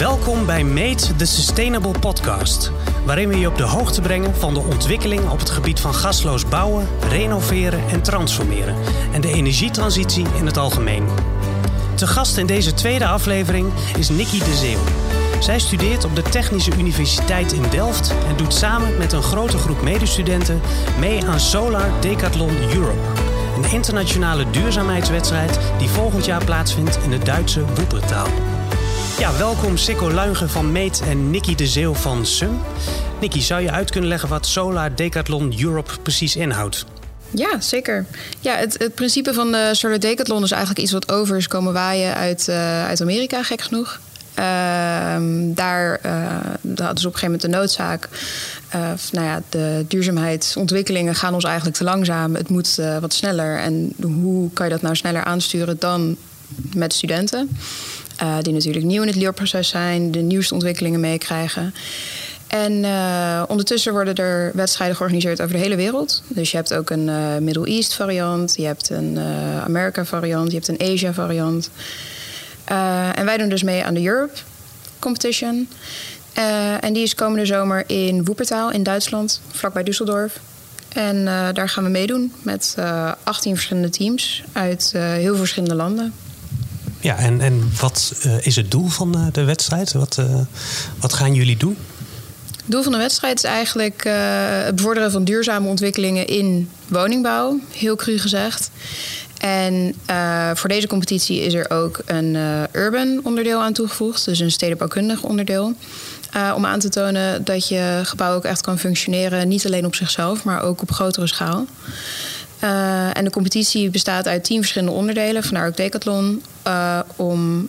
Welkom bij Mate the Sustainable Podcast, waarin we je op de hoogte brengen van de ontwikkeling op het gebied van gasloos bouwen, renoveren en transformeren en de energietransitie in het algemeen. Te gast in deze tweede aflevering is Nikki de Zeeuw. Zij studeert op de Technische Universiteit in Delft en doet samen met een grote groep medestudenten mee aan Solar Decathlon Europe. Een internationale duurzaamheidswedstrijd die volgend jaar plaatsvindt in de Duitse Woepertaal. Ja, welkom Sikko Luigen van Meet en Nicky de Zeeuw van SUM. Nicky, zou je uit kunnen leggen wat Solar Decathlon Europe precies inhoudt? Ja, zeker. Ja, het, het principe van de Solar Decathlon is eigenlijk iets wat over is komen waaien uit, uh, uit Amerika, gek genoeg. Uh, daar, uh, hadden ze op een gegeven moment de noodzaak. Nou ja, de duurzaamheidsontwikkelingen gaan ons eigenlijk te langzaam. Het moet wat sneller. En hoe kan je dat nou sneller aansturen dan met studenten? Uh, die natuurlijk nieuw in het leerproces zijn, de nieuwste ontwikkelingen meekrijgen. En uh, ondertussen worden er wedstrijden georganiseerd over de hele wereld. Dus je hebt ook een uh, Middle East variant, je hebt een Amerika variant, je hebt een Asia variant. en wij doen dus mee aan de Europe Competition. en die is komende zomer in Woepertaal in Duitsland, vlakbij Düsseldorf. En daar gaan we meedoen met 18 verschillende teams uit heel verschillende landen. Ja, en, en wat uh, is het doel van de wedstrijd? Wat, uh, wat gaan jullie doen? Het doel van de wedstrijd is eigenlijk het bevorderen van duurzame ontwikkelingen in woningbouw, heel cru gezegd. En voor deze competitie is er ook een urban onderdeel aan toegevoegd, dus een stedenbouwkundig onderdeel. om aan te tonen dat je gebouw ook echt kan functioneren, niet alleen op zichzelf, maar ook op grotere schaal. Uh, en de competitie bestaat uit tien verschillende onderdelen, vandaar ook Decathlon. Uh, om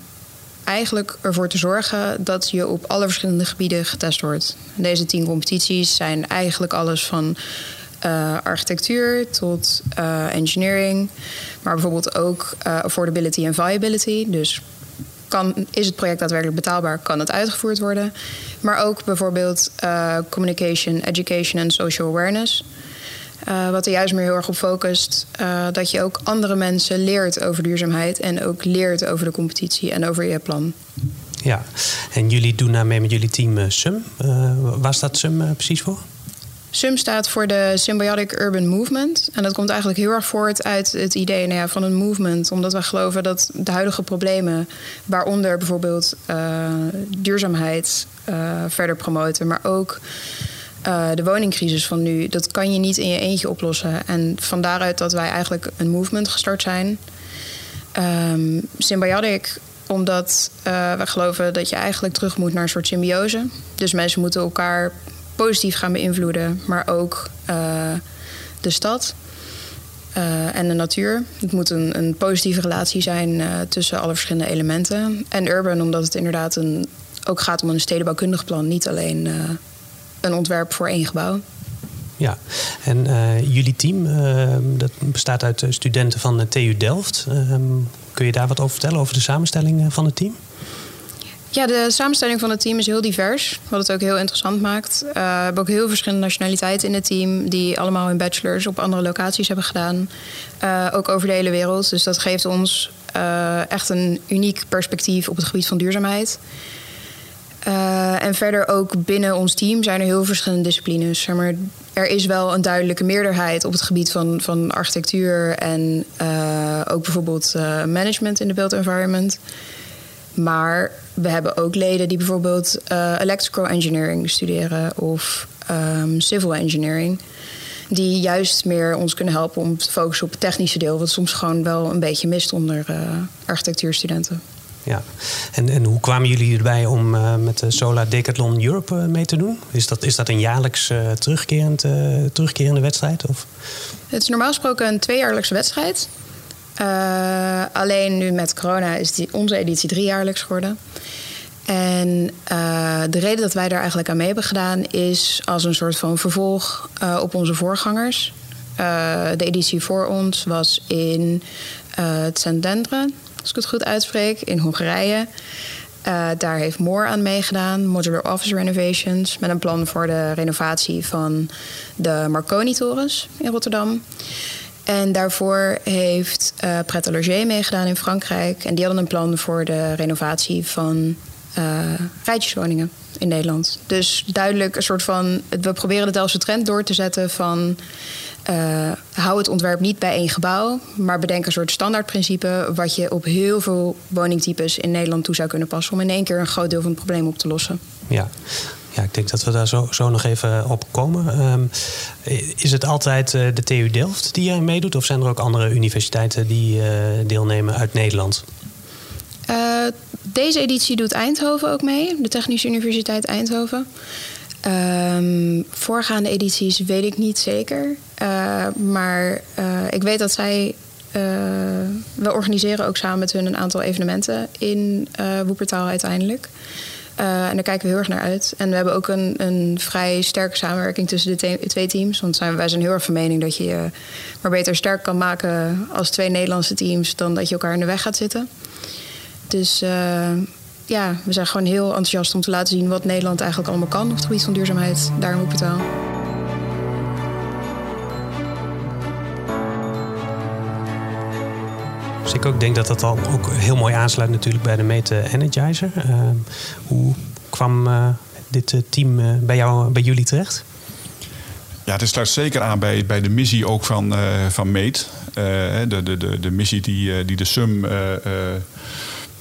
eigenlijk ervoor te zorgen dat je op alle verschillende gebieden getest wordt. Deze tien competities zijn eigenlijk alles van uh, architectuur tot engineering, maar bijvoorbeeld ook affordability en viability. Dus kan, is het project daadwerkelijk betaalbaar? Kan het uitgevoerd worden? Maar ook bijvoorbeeld communication, education en social awareness. Uh, wat er juist meer heel erg op focust. Uh, dat je ook andere mensen leert over duurzaamheid. En ook leert over de competitie en over je plan. Ja, en jullie doen daarmee met jullie team uh, SUM. waar staat SUM precies voor? SUM staat voor de Symbiotic Urban Movement. En dat komt eigenlijk heel erg voort uit het idee nou ja, van een movement. Omdat wij geloven dat de huidige problemen, waaronder bijvoorbeeld duurzaamheid, verder promoten, maar ook uh, de woningcrisis van nu, dat kan je niet in je eentje oplossen. En van daaruit dat wij eigenlijk een movement gestart zijn. Um, symbiotic, omdat uh, we geloven dat je eigenlijk terug moet naar een soort symbiose. Dus mensen moeten elkaar positief gaan beïnvloeden, maar ook uh, de stad. En de natuur. Het moet een, een positieve relatie zijn tussen alle verschillende elementen. En urban, omdat het inderdaad een, ook gaat om een stedenbouwkundig plan, niet alleen een ontwerp voor één gebouw. Ja, en uh, jullie team uh, dat bestaat uit studenten van de TU Delft. Uh, kun je daar wat over vertellen, over de samenstelling van het team? Ja, de samenstelling van het team is heel divers, wat het ook heel interessant maakt. we hebben ook heel verschillende nationaliteiten in het team, die allemaal hun bachelors op andere locaties hebben gedaan. ook over de hele wereld. Dus dat geeft ons echt een uniek perspectief op het gebied van duurzaamheid. Uh, en verder ook binnen ons team zijn er heel verschillende disciplines. Maar er is wel een duidelijke meerderheid op het gebied van, van architectuur en uh, ook bijvoorbeeld uh, management in de built environment. Maar we hebben ook leden die bijvoorbeeld electrical engineering studeren of um, civil engineering. Die juist meer ons kunnen helpen om te focussen op het technische deel, wat soms gewoon wel een beetje mist onder architectuurstudenten ja. En, en hoe kwamen jullie erbij om uh, met de Solar Decathlon Europe uh, mee te doen? Is dat, is dat een jaarlijks uh, terugkerend, terugkerende wedstrijd? Of? Het is normaal gesproken een tweejaarlijkse wedstrijd. alleen nu met corona is die, onze editie driejaarlijks geworden. En de reden dat wij daar eigenlijk aan mee hebben gedaan is als een soort van vervolg op onze voorgangers. de editie voor ons was in het Centendre als ik het goed uitspreek, in Hongarije. Uh, daar heeft Moore aan meegedaan, Modular Office Renovations, met een plan voor de renovatie van de Marconi-torens in Rotterdam. En daarvoor heeft uh, Pret meegedaan in Frankrijk. En die hadden een plan voor de renovatie van rijtjeswoningen in Nederland. Dus duidelijk een soort van. We proberen de Delftse trend door te zetten van. Uh, hou het ontwerp niet bij één gebouw, maar bedenk een soort standaardprincipe wat je op heel veel woningtypes in Nederland toe zou kunnen passen om in één keer een groot deel van het probleem op te lossen. Ja. Ja, ik denk dat we daar zo, zo nog even op komen. Um, is het altijd uh, de TU Delft die er meedoet, of zijn er ook andere universiteiten die uh, deelnemen uit Nederland? Deze editie doet Eindhoven ook mee, de Technische Universiteit Eindhoven. Um, voorgaande edities weet ik niet zeker. Uh, maar uh, ik weet dat zij. Uh, we organiseren ook samen met hun een aantal evenementen in Woepertaal uiteindelijk. en daar kijken we heel erg naar uit. En we hebben ook een, een vrij sterke samenwerking tussen de twee teams. Want zijn, wij zijn heel erg van mening dat je je maar beter sterk kan maken als twee Nederlandse teams dan dat je elkaar in de weg gaat zitten. Dus ja, we zijn gewoon heel enthousiast om te laten zien wat Nederland eigenlijk allemaal kan op het gebied van duurzaamheid daar in Wuppertal. Dus ik ook denk dat dat dan ook heel mooi aansluit natuurlijk bij de Mete Energizer. Uh, hoe kwam uh, dit team uh, bij, jou, bij jullie terecht? Ja, het sluit zeker aan bij, bij de missie ook van, van Meet. de, de, de, de missie die, die de SUM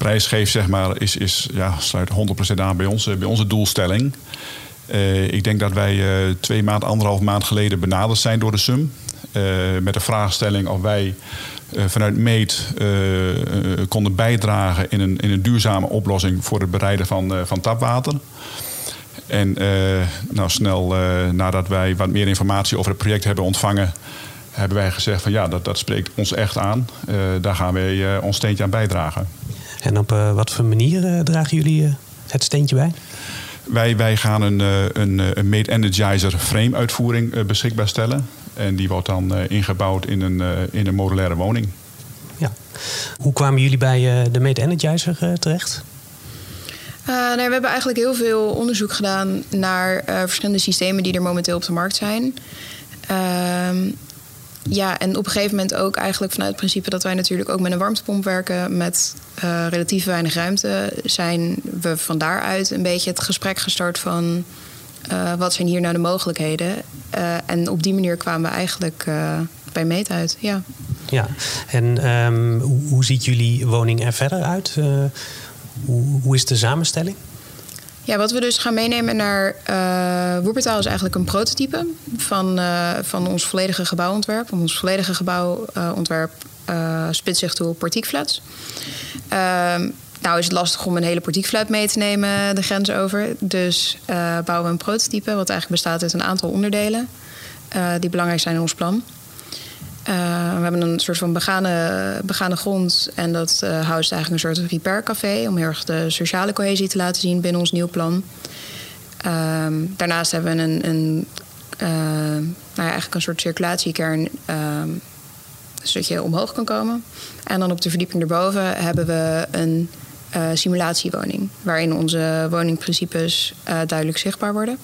prijs geeft, zeg maar, is, is, ja, sluit 100% aan bij onze, bij onze doelstelling. Uh, ik denk dat wij uh, twee maand, anderhalf maand geleden benaderd zijn door de SUM. Met de vraagstelling of wij vanuit Meet konden bijdragen in een, in een duurzame oplossing voor het bereiden van, van tapwater. En nou, snel nadat wij wat meer informatie over het project hebben ontvangen, hebben wij gezegd van ja, dat, dat spreekt ons echt aan. daar gaan wij ons steentje aan bijdragen. En op uh, wat voor manier uh, dragen jullie uh, het steentje bij? Wij, wij gaan een, een, een Made Energizer frame uitvoering beschikbaar stellen. En die wordt dan ingebouwd in een, in een modulaire woning. Ja. Hoe kwamen jullie bij de Made Energizer terecht? Uh, nee, we hebben eigenlijk heel veel onderzoek gedaan naar uh, verschillende systemen die er momenteel op de markt zijn. Uh, ja, en op een gegeven moment ook eigenlijk vanuit het principe dat wij natuurlijk ook met een warmtepomp werken met uh, relatief weinig ruimte, zijn we van daaruit een beetje het gesprek gestart van uh, wat zijn hier nou de mogelijkheden. Uh, en op die manier kwamen we eigenlijk bij Meet uit. Ja, ja. en um, hoe, ziet jullie woning er verder uit? hoe is de samenstelling? Ja, wat we dus gaan meenemen naar uh, Woepertaal is eigenlijk een prototype van, uh, van ons volledige gebouwontwerp. Ons volledige gebouwontwerp uh, spitst zich toe op portiekflats. Ehm, nou is het lastig om een hele portiekflat mee te nemen de grens over. Dus bouwen we een prototype wat eigenlijk bestaat uit een aantal onderdelen die belangrijk zijn in ons plan. Uh, we hebben een soort van begane, begane grond. En dat uh, houdt eigenlijk een soort repaircafé. Om heel erg de sociale cohesie te laten zien binnen ons nieuw plan. Uh, daarnaast hebben we een, een uh, nou ja, eigenlijk een soort circulatiekern. Ehm, zodat je omhoog kan komen. En dan op de verdieping erboven hebben we een simulatiewoning. Waarin onze woningprincipes duidelijk zichtbaar worden.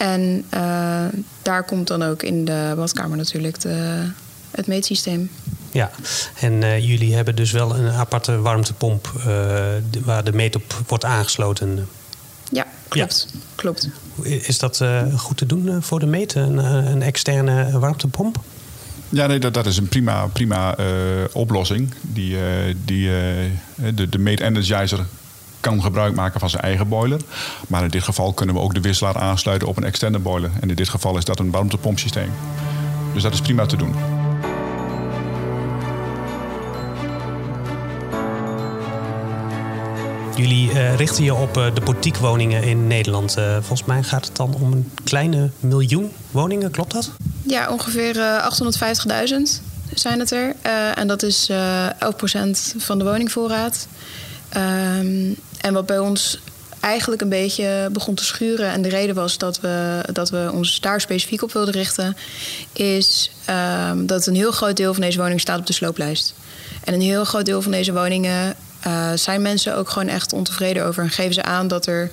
En uh, daar komt dan ook in de badkamer natuurlijk de, het meetsysteem. Ja, en uh, jullie hebben dus wel een aparte warmtepomp uh, waar de meet op wordt aangesloten. Ja, klopt. Ja. klopt. Is dat goed te doen voor de meet, een, een externe warmtepomp? Ja, nee, dat, dat is een prima, prima oplossing. Die, die, de, de Mate Energizer kan gebruik maken van zijn eigen boiler. Maar in dit geval kunnen we ook de wisselaar aansluiten op een externe boiler. En in dit geval is dat een warmtepompsysteem. Dus dat is prima te doen. Jullie uh, richten je op uh, de portiekwoningen in Nederland. Uh, volgens mij gaat het dan om een kleine miljoen woningen, klopt dat? Ja, ongeveer 850.000 zijn het er. en dat is 11% van de woningvoorraad. Um, en wat bij ons eigenlijk een beetje begon te schuren. En de reden was dat we, dat we ons daar specifiek op wilden richten. Is um, dat een heel groot deel van deze woningen staat op de slooplijst. En een heel groot deel van deze woningen uh, zijn mensen ook gewoon echt ontevreden over. En geven ze aan dat er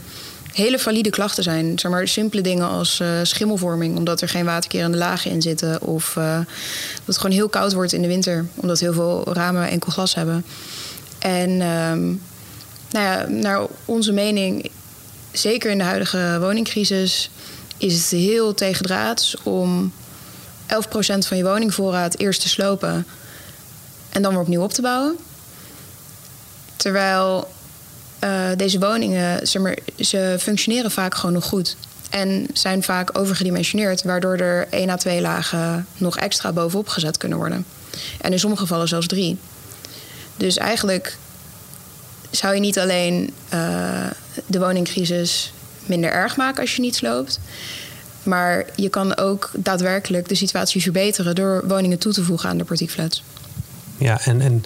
hele valide klachten zijn. Zeg maar simpele dingen als uh, schimmelvorming, omdat er geen waterkerende lagen in zitten. Of uh, dat het gewoon heel koud wordt in de winter, omdat heel veel ramen enkel glas hebben. En. Um, nou ja, naar onze mening, zeker in de huidige woningcrisis, is het heel tegendraads om 11% van je woningvoorraad eerst te slopen en dan weer opnieuw op te bouwen. Terwijl uh, deze woningen, ze functioneren vaak gewoon nog goed. En zijn vaak overgedimensioneerd, waardoor er één à twee lagen nog extra bovenop gezet kunnen worden. En in sommige gevallen zelfs drie. Dus eigenlijk zou je niet alleen uh, de woningcrisis minder erg maken als je niet sloopt. Maar je kan ook daadwerkelijk de situatie verbeteren door woningen toe te voegen aan de portiekflats. Ja, en, en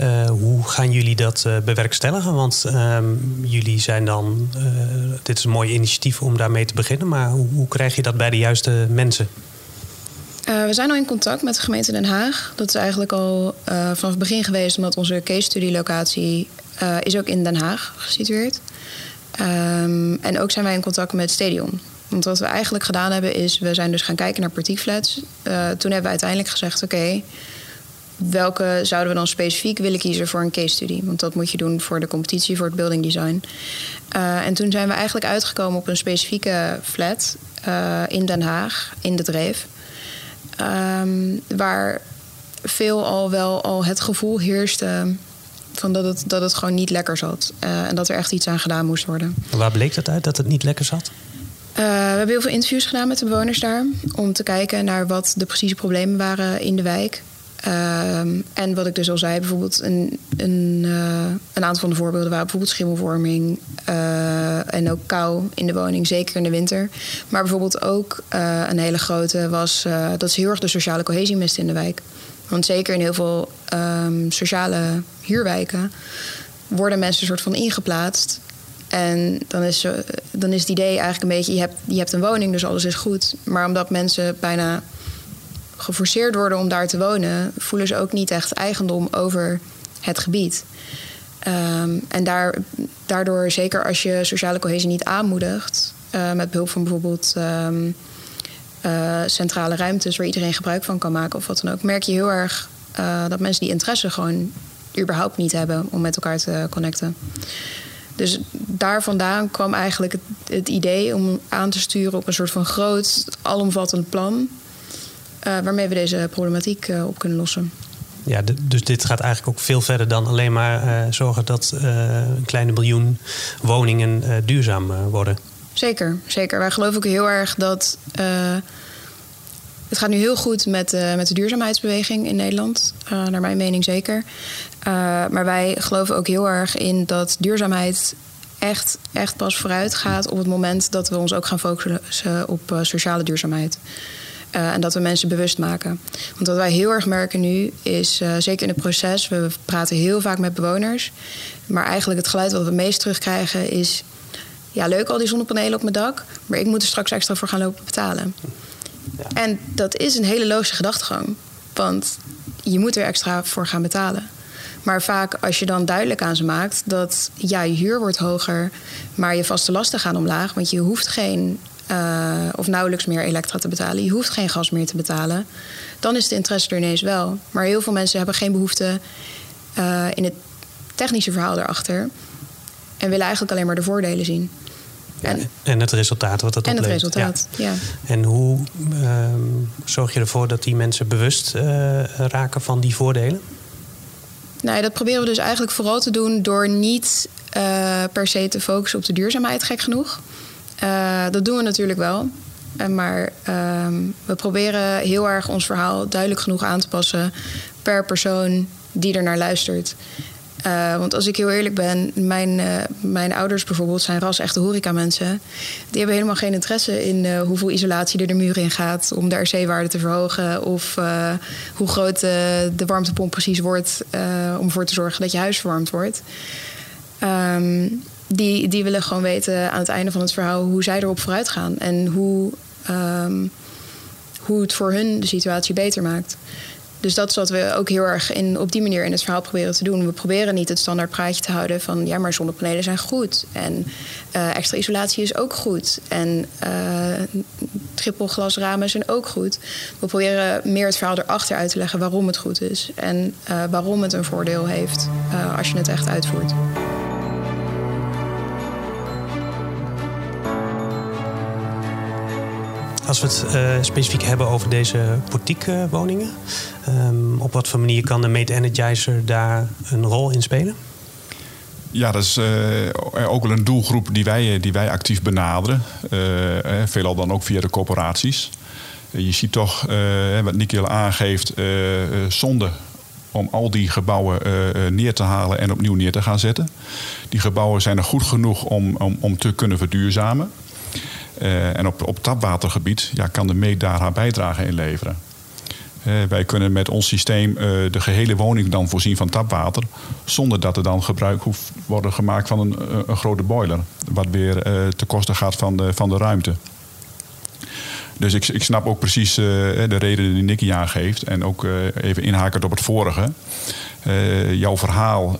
uh, hoe gaan jullie dat uh, bewerkstelligen? Want uh, jullie zijn dan. Dit is een mooi initiatief om daarmee te beginnen, maar hoe, hoe krijg je dat bij de juiste mensen? we zijn al in contact met de gemeente Den Haag. Dat is eigenlijk al vanaf het begin geweest, omdat onze case study locatie is ook in Den Haag gesitueerd. Um, en ook zijn wij in contact met Stadion. Want wat we eigenlijk gedaan hebben is, we zijn dus gaan kijken naar portiekflats. toen hebben we uiteindelijk gezegd, oké. Welke zouden we dan specifiek willen kiezen voor een case study? Want dat moet je doen voor de competitie, voor het building design. Uh, en toen zijn we eigenlijk uitgekomen op een specifieke flat in Den Haag, in de Dreef. Um, waar veel al wel al het gevoel heerste van dat het, dat het gewoon niet lekker zat. Uh, en dat er echt iets aan gedaan moest worden. En waar bleek dat uit, dat het niet lekker zat? Uh, we hebben heel veel interviews gedaan met de bewoners daar. Om te kijken naar wat de precieze problemen waren in de wijk. Um, en wat ik dus al zei, bijvoorbeeld een, een, uh, een aantal van de voorbeelden waren bijvoorbeeld schimmelvorming uh, en ook kou in de woning, zeker in de winter. Maar bijvoorbeeld ook een hele grote was, dat is heel erg de sociale cohesie mist in de wijk. Want zeker in heel veel um, sociale huurwijken worden mensen een soort van ingeplaatst. En dan is, dan is het idee eigenlijk een beetje, je hebt, je hebt een woning, dus alles is goed. Maar omdat mensen bijna geforceerd worden om daar te wonen, voelen ze ook niet echt eigendom over het gebied. Um, en daar, daardoor, zeker als je sociale cohesie niet aanmoedigt, uh, met behulp van bijvoorbeeld um, uh, centrale ruimtes waar iedereen gebruik van kan maken of wat dan ook, merk je heel erg uh, dat mensen die interesse gewoon überhaupt niet hebben om met elkaar te connecten. Dus daar vandaan kwam eigenlijk het, het idee om aan te sturen op een soort van groot, alomvattend plan. Uh, waarmee we deze problematiek op kunnen lossen. Ja, dus dit gaat eigenlijk ook veel verder dan alleen maar zorgen dat een kleine miljoen woningen duurzaam worden. Zeker, zeker. Wij geloven ook heel erg dat. het gaat nu heel goed met, met de duurzaamheidsbeweging in Nederland, naar mijn mening zeker. maar wij geloven ook heel erg in dat duurzaamheid echt, echt pas vooruit gaat op het moment dat we ons ook gaan focussen op sociale duurzaamheid. En dat we mensen bewust maken. Want wat wij heel erg merken nu is, zeker in het proces, we praten heel vaak met bewoners. Maar eigenlijk het geluid wat we meest terugkrijgen is: ja, leuk al die zonnepanelen op mijn dak, maar ik moet er straks extra voor gaan lopen betalen. Ja. En dat is een hele logische gedachtegang. Want je moet er extra voor gaan betalen. Maar vaak als je dan duidelijk aan ze maakt dat ja, je huur wordt hoger, maar je vaste lasten gaan omlaag, want je hoeft geen uh, of nauwelijks meer elektra te betalen. Je hoeft geen gas meer te betalen. Dan is de interesse er ineens wel. Maar heel veel mensen hebben geen behoefte uh, in het technische verhaal erachter. En willen eigenlijk alleen maar de voordelen zien. En, en het resultaat wat dat en oplevert. En het resultaat, ja. ja. En hoe uh, zorg je ervoor dat die mensen bewust uh, raken van die voordelen? Nou, dat proberen we dus eigenlijk vooral te doen door niet uh, per se te focussen op de duurzaamheid, gek genoeg. Uh, dat doen we natuurlijk wel. Maar um, we proberen heel erg ons verhaal duidelijk genoeg aan te passen per persoon die er naar luistert. Uh, want als ik heel eerlijk ben, mijn, uh, mijn ouders bijvoorbeeld zijn ras echte horecamensen. Die hebben helemaal geen interesse in uh, hoeveel isolatie er de muur in gaat om de RC-waarde te verhogen. Of hoe groot de warmtepomp precies wordt om ervoor te zorgen dat je huis verwarmd wordt. Um, die, die willen gewoon weten aan het einde van het verhaal hoe zij erop vooruit gaan. En hoe, um, hoe het voor hun de situatie beter maakt. Dus dat is wat we ook heel erg in, op die manier in het verhaal proberen te doen. We proberen niet het standaard praatje te houden van ja, maar zonnepanelen zijn goed. En uh, extra isolatie is ook goed. En uh, trippelglasramen zijn ook goed. We proberen meer het verhaal erachter uit te leggen waarom het goed is. En uh, waarom het een voordeel heeft als je het echt uitvoert. Als we het uh, specifiek hebben over deze boutique woningen, um, op wat voor manier kan de Mate Energizer daar een rol in spelen? Ja, dat is uh, ook wel een doelgroep die wij, die wij actief benaderen. Veelal dan ook via de corporaties. je ziet toch, wat Nicky al aangeeft, zonde om al die gebouwen neer te halen en opnieuw neer te gaan zetten. Die gebouwen zijn er goed genoeg om, om, om te kunnen verduurzamen. En op, op tapwatergebied ja, kan de meet daar haar bijdrage in leveren. Uh, wij kunnen met ons systeem uh, de gehele woning dan voorzien van tapwater. Zonder dat er dan gebruik hoeft worden gemaakt van een, een grote boiler. Wat weer uh, ten koste gaat van de, van de ruimte. Dus ik, ik snap ook precies de reden die Nicky aangeeft. En ook even inhakend op het vorige. jouw verhaal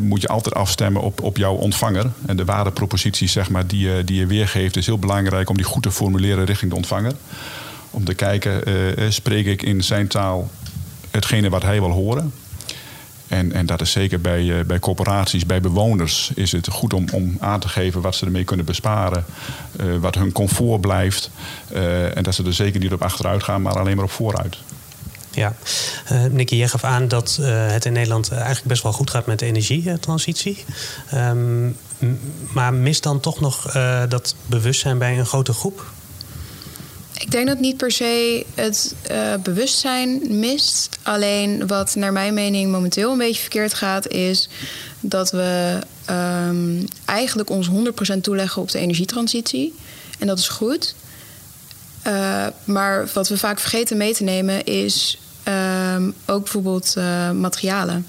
moet je altijd afstemmen op, op jouw ontvanger. En de waardepropositie zeg maar, die, die je weergeeft is heel belangrijk om die goed te formuleren richting de ontvanger. Om te kijken, spreek ik in zijn taal hetgene wat hij wil horen? En, en dat is zeker bij, uh, bij corporaties, bij bewoners, is het goed om, om aan te geven wat ze ermee kunnen besparen. Uh, wat hun comfort blijft. en dat ze er zeker niet op achteruit gaan, maar alleen maar op vooruit. Ja, uh, Nicky, jij gaf aan dat het in Nederland eigenlijk best wel goed gaat met de energietransitie. Um, maar mist dan toch nog dat bewustzijn bij een grote groep? Ik denk dat niet per se het uh, bewustzijn mist. Alleen wat naar mijn mening momenteel een beetje verkeerd gaat, is dat we um, eigenlijk ons 100% toeleggen op de energietransitie. En dat is goed. Uh, maar wat we vaak vergeten mee te nemen is um, ook bijvoorbeeld uh, materialen.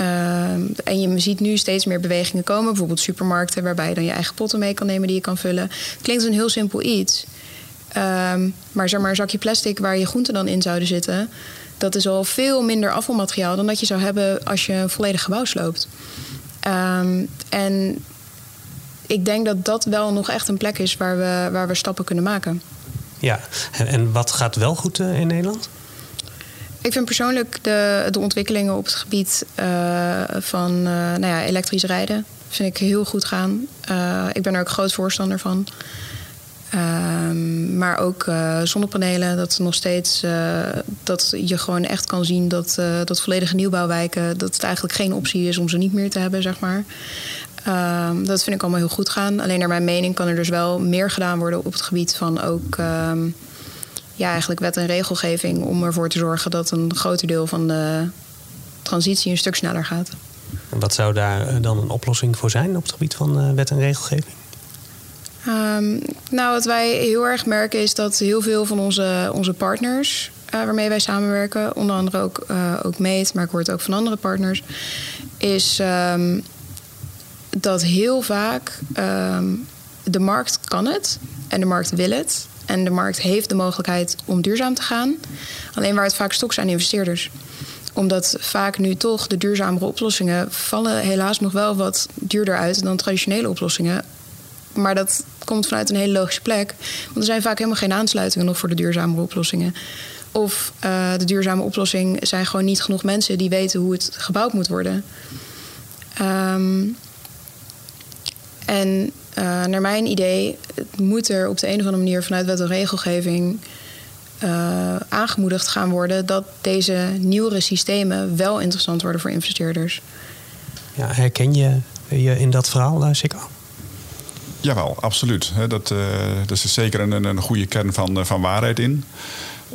Uh, en je ziet nu steeds meer bewegingen komen, bijvoorbeeld supermarkten, waarbij je dan je eigen potten mee kan nemen die je kan vullen. Klinkt een heel simpel iets. Um, maar zeg maar een zakje plastic waar je groenten dan in zouden zitten, dat is al veel minder afvalmateriaal dan dat je zou hebben als je een volledig gebouw sloopt. Um, en ik denk dat dat wel nog echt een plek is waar we, waar we stappen kunnen maken. Ja, en, en wat gaat wel goed uh, in Nederland? Ik vind persoonlijk de, de ontwikkelingen op het gebied uh, van uh, nou ja, elektrisch rijden vind ik heel goed gaan. ik ben er ook groot voorstander van. Um, maar ook uh, zonnepanelen, dat nog steeds uh, dat je gewoon echt kan zien dat, uh, dat volledige nieuwbouwwijken, dat het eigenlijk geen optie is om ze niet meer te hebben, zeg maar. Um, dat vind ik allemaal heel goed gaan. Alleen naar mijn mening kan er dus wel meer gedaan worden op het gebied van ook um, ja, eigenlijk wet en regelgeving om ervoor te zorgen dat een groter deel van de transitie een stuk sneller gaat. En wat zou daar dan een oplossing voor zijn op het gebied van wet en regelgeving? Um, nou, wat wij heel erg merken is dat heel veel van onze, onze partners uh, waarmee wij samenwerken, onder andere ook, uh, ook Meet, maar ik hoor het ook van andere partners, is um, dat heel vaak um, de markt kan het en de markt wil het. En de markt heeft de mogelijkheid om duurzaam te gaan. Alleen waar het vaak stok zijn investeerders omdat vaak nu toch de duurzamere oplossingen vallen helaas nog wel wat duurder uit dan traditionele oplossingen. Maar dat komt vanuit een hele logische plek. Want er zijn vaak helemaal geen aansluitingen nog voor de duurzame oplossingen. Of uh, de duurzame oplossing zijn gewoon niet genoeg mensen die weten hoe het gebouwd moet worden. Um, en uh, naar mijn idee moet er op de een of andere manier vanuit wet en regelgeving uh, aangemoedigd gaan worden dat deze nieuwere systemen wel interessant worden voor investeerders. Ja, herken je je in dat verhaal, Sikko? Jawel, absoluut. Dat, uh, dat is zeker een, een goede kern van, van waarheid in.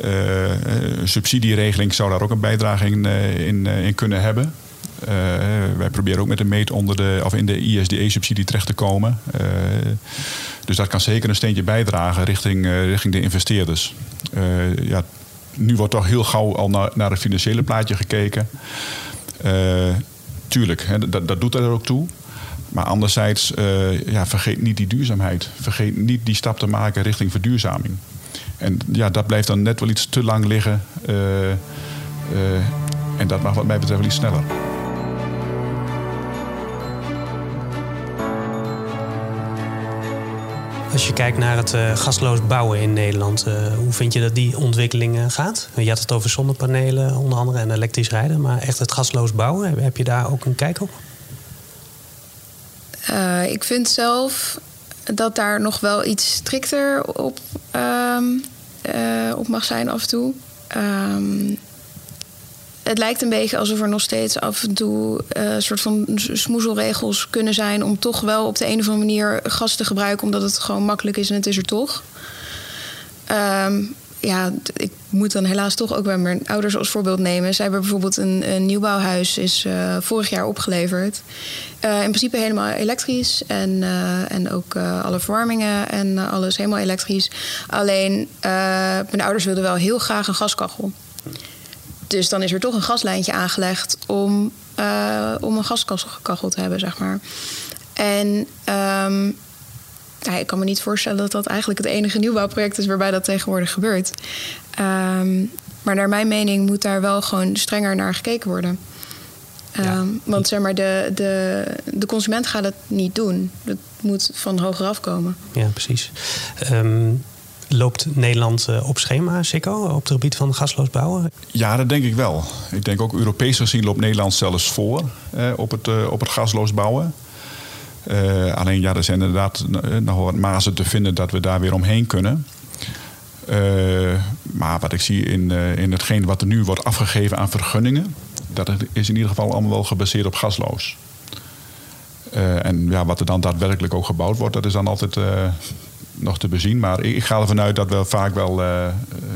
Een subsidieregeling zou daar ook een bijdrage in, in, kunnen hebben. Wij proberen ook met de meet onder de, of in de ISDE-subsidie terecht te komen. Dus dat kan zeker een steentje bijdragen richting, richting de investeerders. ja, nu wordt toch heel gauw al naar, naar het financiële plaatje gekeken. tuurlijk, hè, dat, dat doet er ook toe. Maar anderzijds, uh, ja, vergeet niet die duurzaamheid. Vergeet niet die stap te maken richting verduurzaming. En ja, dat blijft dan net wel iets te lang liggen. Uh, uh, en dat mag wat mij betreft wel iets sneller. Als je kijkt naar het gasloos bouwen in Nederland, hoe vind je dat die ontwikkeling gaat? Je had het over zonnepanelen onder andere en elektrisch rijden, maar echt het gasloos bouwen, heb je daar ook een kijk op? Uh, ik vind zelf dat daar nog wel iets strikter op, ehm, eh, op mag zijn af en toe. Ehm, het lijkt een beetje alsof er nog steeds af en toe uh, soort van smoezelregels kunnen zijn om toch wel op de een of andere manier gas te gebruiken, omdat het gewoon makkelijk is en het is er toch. Um, ja, ik moet dan helaas toch ook bij mijn ouders als voorbeeld nemen. Zij hebben bijvoorbeeld een, een nieuwbouwhuis, is uh, vorig jaar opgeleverd. Uh, in principe helemaal elektrisch en, uh, en ook alle verwarmingen en alles helemaal elektrisch. Alleen mijn ouders wilden wel heel graag een gaskachel. Dus dan is er toch een gaslijntje aangelegd om, om een gaskachel te hebben, zeg maar. En um, ja, ik kan me niet voorstellen dat dat eigenlijk het enige nieuwbouwproject is waarbij dat tegenwoordig gebeurt. Um, maar naar mijn mening moet daar wel gewoon strenger naar gekeken worden. Um, Want zeg maar, de, de, de consument gaat het niet doen. Het moet van hoger afkomen. Ja, precies. Um, loopt Nederland uh, op schema, Sikko, op het gebied van gasloos bouwen? Ja, dat denk ik wel. Ik denk ook Europees gezien loopt Nederland zelfs voor uh, op, het, uh, op het gasloos bouwen. Uh, alleen ja, er zijn inderdaad nog wat mazen te vinden dat we daar weer omheen kunnen. Uh, maar wat ik zie in, in hetgeen wat er nu wordt afgegeven aan vergunningen, dat is in ieder geval allemaal wel gebaseerd op gasloos. en ja, wat er dan daadwerkelijk ook gebouwd wordt, dat is dan altijd nog te bezien. Maar ik, ik, ga ervan uit dat we vaak wel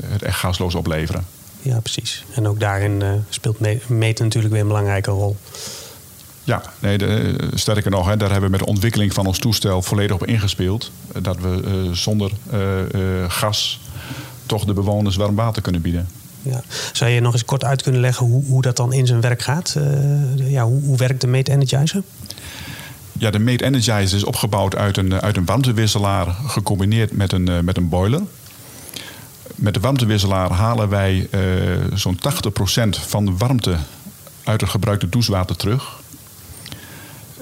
het echt gasloos opleveren. Ja, precies. En ook daarin speelt meten natuurlijk weer een belangrijke rol. Ja, nee, de, sterker nog, hè, daar hebben we met de ontwikkeling van ons toestel volledig op ingespeeld. Dat we uh, zonder uh, uh, gas toch de bewoners warm water kunnen bieden. Ja. Zou je nog eens kort uit kunnen leggen hoe, hoe dat dan in zijn werk gaat? ja, hoe, hoe werkt de Mate Energizer? Ja, de Mate Energizer is opgebouwd uit een, uit een warmtewisselaar gecombineerd met een, met een boiler. Met de warmtewisselaar halen wij zo'n 80% van de warmte uit het gebruikte douchewater terug.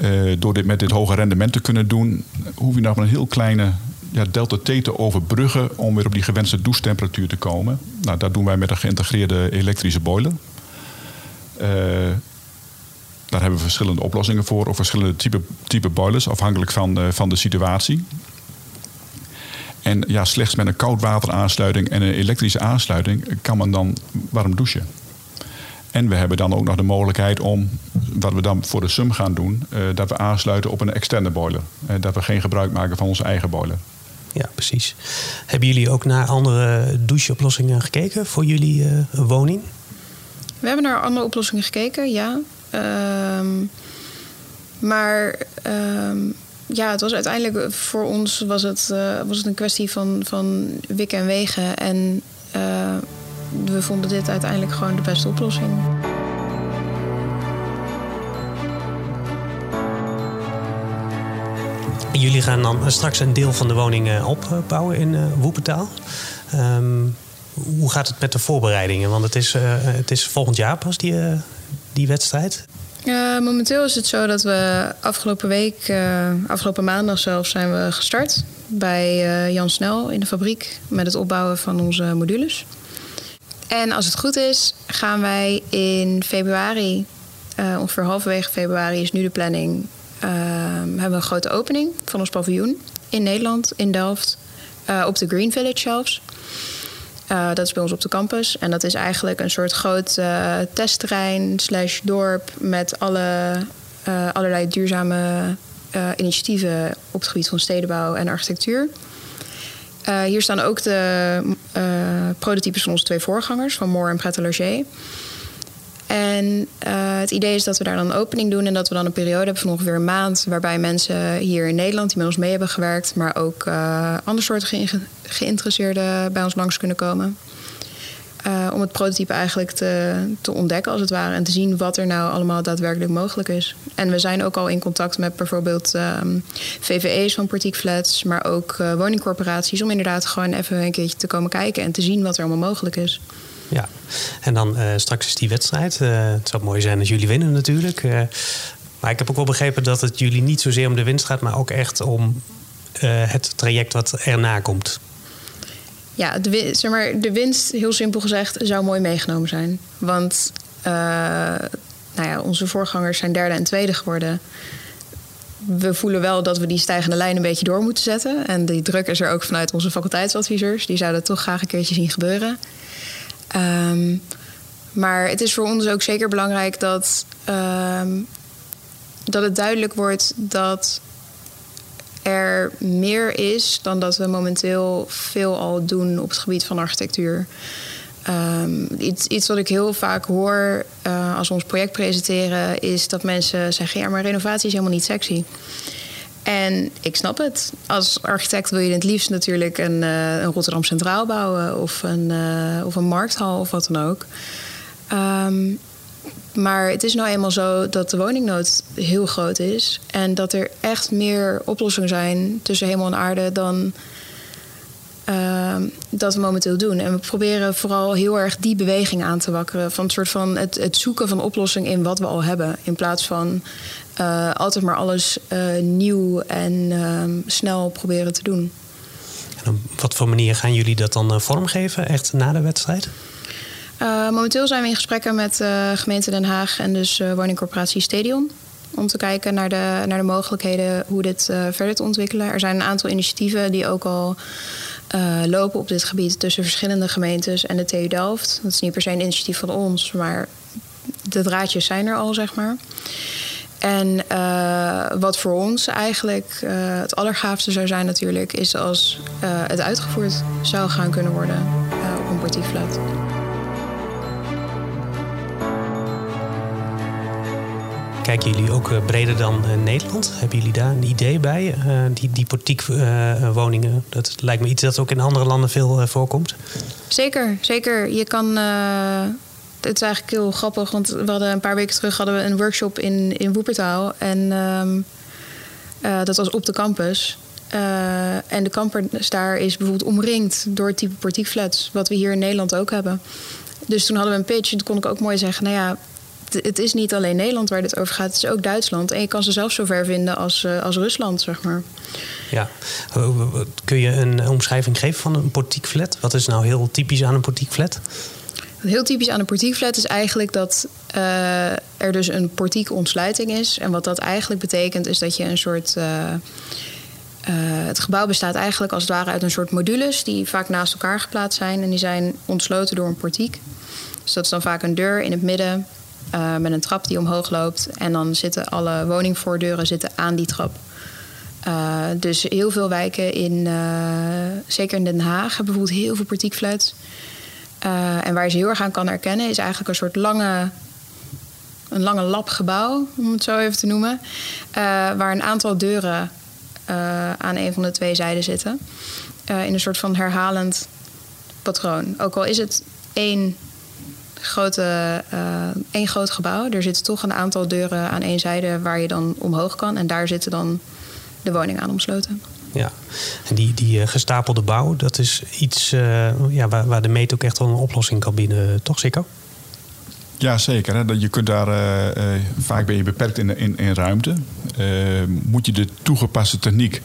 Uh, door dit met dit hoge rendement te kunnen doen, hoef je nog maar een heel kleine ja, delta T te overbruggen om weer op die gewenste douchetemperatuur te komen. Nou, dat doen wij met een geïntegreerde elektrische boiler. Uh, daar hebben we verschillende oplossingen voor, of verschillende type, type boilers, afhankelijk van, uh, van de situatie. En ja, slechts met een koudwateraansluiting en een elektrische aansluiting kan men dan warm douchen. En we hebben dan ook nog de mogelijkheid om, wat we dan voor de sum gaan doen, uh, dat we aansluiten op een externe boiler. Uh, dat we geen gebruik maken van onze eigen boiler. Ja, precies. Hebben jullie ook naar andere doucheoplossingen gekeken voor jullie uh, woning? We hebben naar andere oplossingen gekeken, ja. Um, maar um, ja, het was uiteindelijk voor ons was het, was het een kwestie van, van wikken en wegen. En we vonden dit uiteindelijk gewoon de beste oplossing. Jullie gaan dan straks een deel van de woning opbouwen in uh, Woepentaal. Um, hoe gaat het met de voorbereidingen? Want het is, uh, het is volgend jaar pas die, die wedstrijd. Momenteel is het zo dat we afgelopen week, afgelopen maandag zelfs, zijn we gestart bij Jan Snel in de fabriek met het opbouwen van onze modules. En als het goed is, gaan wij in februari, ongeveer halverwege februari is nu de planning, hebben we een grote opening van ons paviljoen in Nederland, in Delft, uh, op de Green Village zelfs. dat is bij ons op de campus. En dat is eigenlijk een soort groot testterrein slash dorp met alle, allerlei duurzame initiatieven op het gebied van stedenbouw en architectuur. Hier staan ook de prototypes van onze twee voorgangers, van Moore en Pret. En uh, het idee is dat we daar dan een opening doen en dat we dan een periode hebben van ongeveer een maand, waarbij mensen hier in Nederland die met ons mee hebben gewerkt, maar ook andere soorten ge geïnteresseerden bij ons langs kunnen komen. Uh, om het prototype eigenlijk te, te ontdekken, als het ware. En te zien wat er nou allemaal daadwerkelijk mogelijk is. En we zijn ook al in contact met bijvoorbeeld um, VVE's van Portiek Flats, maar ook woningcorporaties. Om inderdaad gewoon even een keertje te komen kijken en te zien wat er allemaal mogelijk is. Ja, en dan uh, straks is die wedstrijd. het zou mooi zijn als jullie winnen natuurlijk. maar ik heb ook wel begrepen dat het jullie niet zozeer om de winst gaat, maar ook echt om het traject wat erna komt ja, de, zeg maar, de winst, heel simpel gezegd, zou mooi meegenomen zijn. Want nou ja, onze voorgangers zijn derde en tweede geworden. we voelen wel dat we die stijgende lijn een beetje door moeten zetten. En die druk is er ook vanuit onze faculteitsadviseurs. Die zouden toch graag een keertje zien gebeuren. Um, maar het is voor ons ook zeker belangrijk dat, um, dat het duidelijk wordt dat er meer is dan dat we momenteel veel al doen op het gebied van architectuur. Um, iets, iets wat ik heel vaak hoor uh, als we ons project presenteren, is dat mensen zeggen: ja, maar renovatie is helemaal niet sexy. En ik snap het. Als architect wil je het liefst natuurlijk een, uh, een Rotterdam Centraal bouwen of een, uh, of een markthal of wat dan ook. Um, maar het is nou eenmaal zo dat de woningnood heel groot is. En dat er echt meer oplossingen zijn tussen hemel en aarde dan uh, dat we momenteel doen. En we proberen vooral heel erg die beweging aan te wakkeren. Van het soort van het, het zoeken van oplossing in wat we al hebben. In plaats van uh, altijd maar alles uh, nieuw en uh, snel proberen te doen. En op wat voor manier gaan jullie dat dan eh, vormgeven, echt na de wedstrijd? Momenteel zijn we in gesprekken met gemeente Den Haag en dus woningcorporatie Stadion. Om te kijken naar de, naar de mogelijkheden hoe dit verder te ontwikkelen. Er zijn een aantal initiatieven die ook al lopen op dit gebied tussen verschillende gemeentes en de TU Delft. Dat is niet per se een initiatief van ons, maar de draadjes zijn er al, zeg maar. En wat voor ons eigenlijk het allergaafste zou zijn natuurlijk... is als het uitgevoerd zou gaan kunnen worden op een portieflat. Kijken jullie ook eh, breder dan uh, Nederland? Hebben jullie daar een idee bij? Uh, die die portiekwoningen, dat lijkt me iets dat ook in andere landen veel voorkomt. Zeker, zeker. Je kan. het is eigenlijk heel grappig, want we hadden een paar weken terug hadden we een workshop in, in Woepertaal. En um, dat was op de campus. en de campus daar is bijvoorbeeld omringd door het type portiekflats, wat we hier in Nederland ook hebben. Dus toen hadden we een pitch en toen kon ik ook mooi zeggen: Nou ja, het is niet alleen Nederland waar dit over gaat, het is ook Duitsland. En je kan ze zelfs zo ver vinden als, uh, als Rusland, zeg maar. Ja, kun je een omschrijving geven van een portiekflat? Wat is nou heel typisch aan een portiekflat? Wat heel typisch aan een portiekflat is eigenlijk dat uh, er dus een portiekontsluiting is. En wat dat eigenlijk betekent is dat je een soort... Uh, het gebouw bestaat eigenlijk als het ware uit een soort modules... die vaak naast elkaar geplaatst zijn. En die zijn ontsloten door een portiek. Dus dat is dan vaak een deur in het midden uh, met een trap die omhoog loopt. En dan zitten alle woningvoordeuren zitten aan die trap. Uh, dus heel veel wijken, in, uh, zeker in Den Haag, hebben bijvoorbeeld heel veel portiekflats. en waar je ze heel erg aan kan herkennen, is eigenlijk een soort lange, een lange labgebouw, om het zo even te noemen. waar een aantal deuren aan een van de twee zijden zitten. in een soort van herhalend patroon. Ook al is het één grote, uh, één groot gebouw. Er zitten toch een aantal deuren aan één zijde waar je dan omhoog kan. En daar zitten dan de woningen aan omsloten. Ja, en die, die uh, gestapelde bouw, dat is iets uh, ja, waar, waar de meet ook echt wel een oplossing kan bieden, toch Sikko? Ja, zeker. Hè. Je kunt daar, vaak ben je beperkt in, in, in ruimte. moet je de toegepaste techniek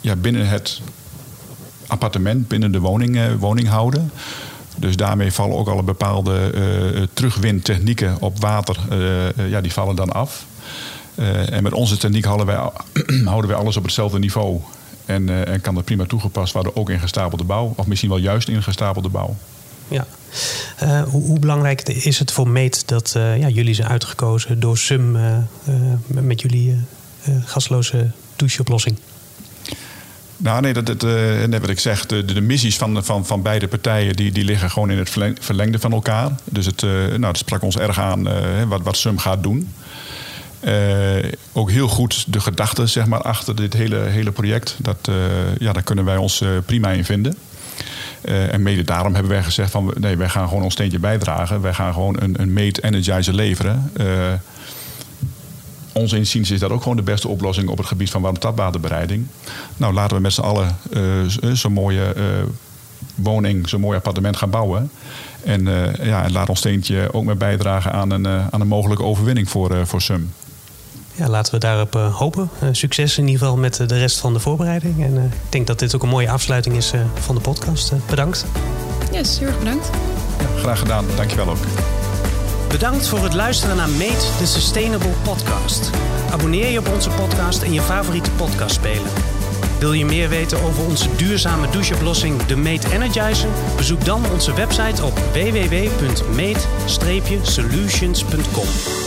ja, binnen het appartement, binnen de woning, woning houden. Dus daarmee vallen ook al bepaalde uh, terugwintechnieken op water, uh, ja, die vallen dan af. en met onze techniek houden wij, houden wij alles op hetzelfde niveau. En, en kan dat prima toegepast worden, ook in gestapelde bouw. Of misschien wel juist in gestapelde bouw. Ja. Hoe, hoe, belangrijk is het voor Meet dat ja, jullie zijn uitgekozen door SUM met jullie gasloze doucheoplossing? Nou, nee, dat, dat, uh, net wat ik zeg, de, de, missies van, van, van beide partijen die, die liggen gewoon in het verlengde van elkaar. Dus het, uh, nou, dat sprak ons erg aan uh, wat, wat SUM gaat doen. ook heel goed de gedachte zeg maar, achter dit hele, hele project. Dat, ja, daar kunnen wij ons prima in vinden. en mede daarom hebben wij gezegd van nee, wij gaan gewoon ons steentje bijdragen. Wij gaan gewoon een, een mate energizer leveren ons inziens is dat ook gewoon de beste oplossing op het gebied van warmtevatwaterbereiding. Nou, laten we met z'n allen uh, zo'n mooie uh, woning, zo'n mooi appartement gaan bouwen. En uh, ja, laat ons steentje ook mee bijdragen aan een, aan een mogelijke overwinning voor, voor SUM. Ja, laten we daarop hopen. succes in ieder geval met de rest van de voorbereiding. En ik denk dat dit ook een mooie afsluiting is van de podcast. bedankt. Yes, heel erg bedankt. Ja, graag gedaan. Dankjewel ook. Bedankt voor het luisteren naar Made the Sustainable Podcast. Abonneer je op onze podcast in je favoriete podcastspeler. Wil je meer weten over onze duurzame doucheoplossing, de Mate Energizer? Bezoek dan onze website op www.mate-solutions.com.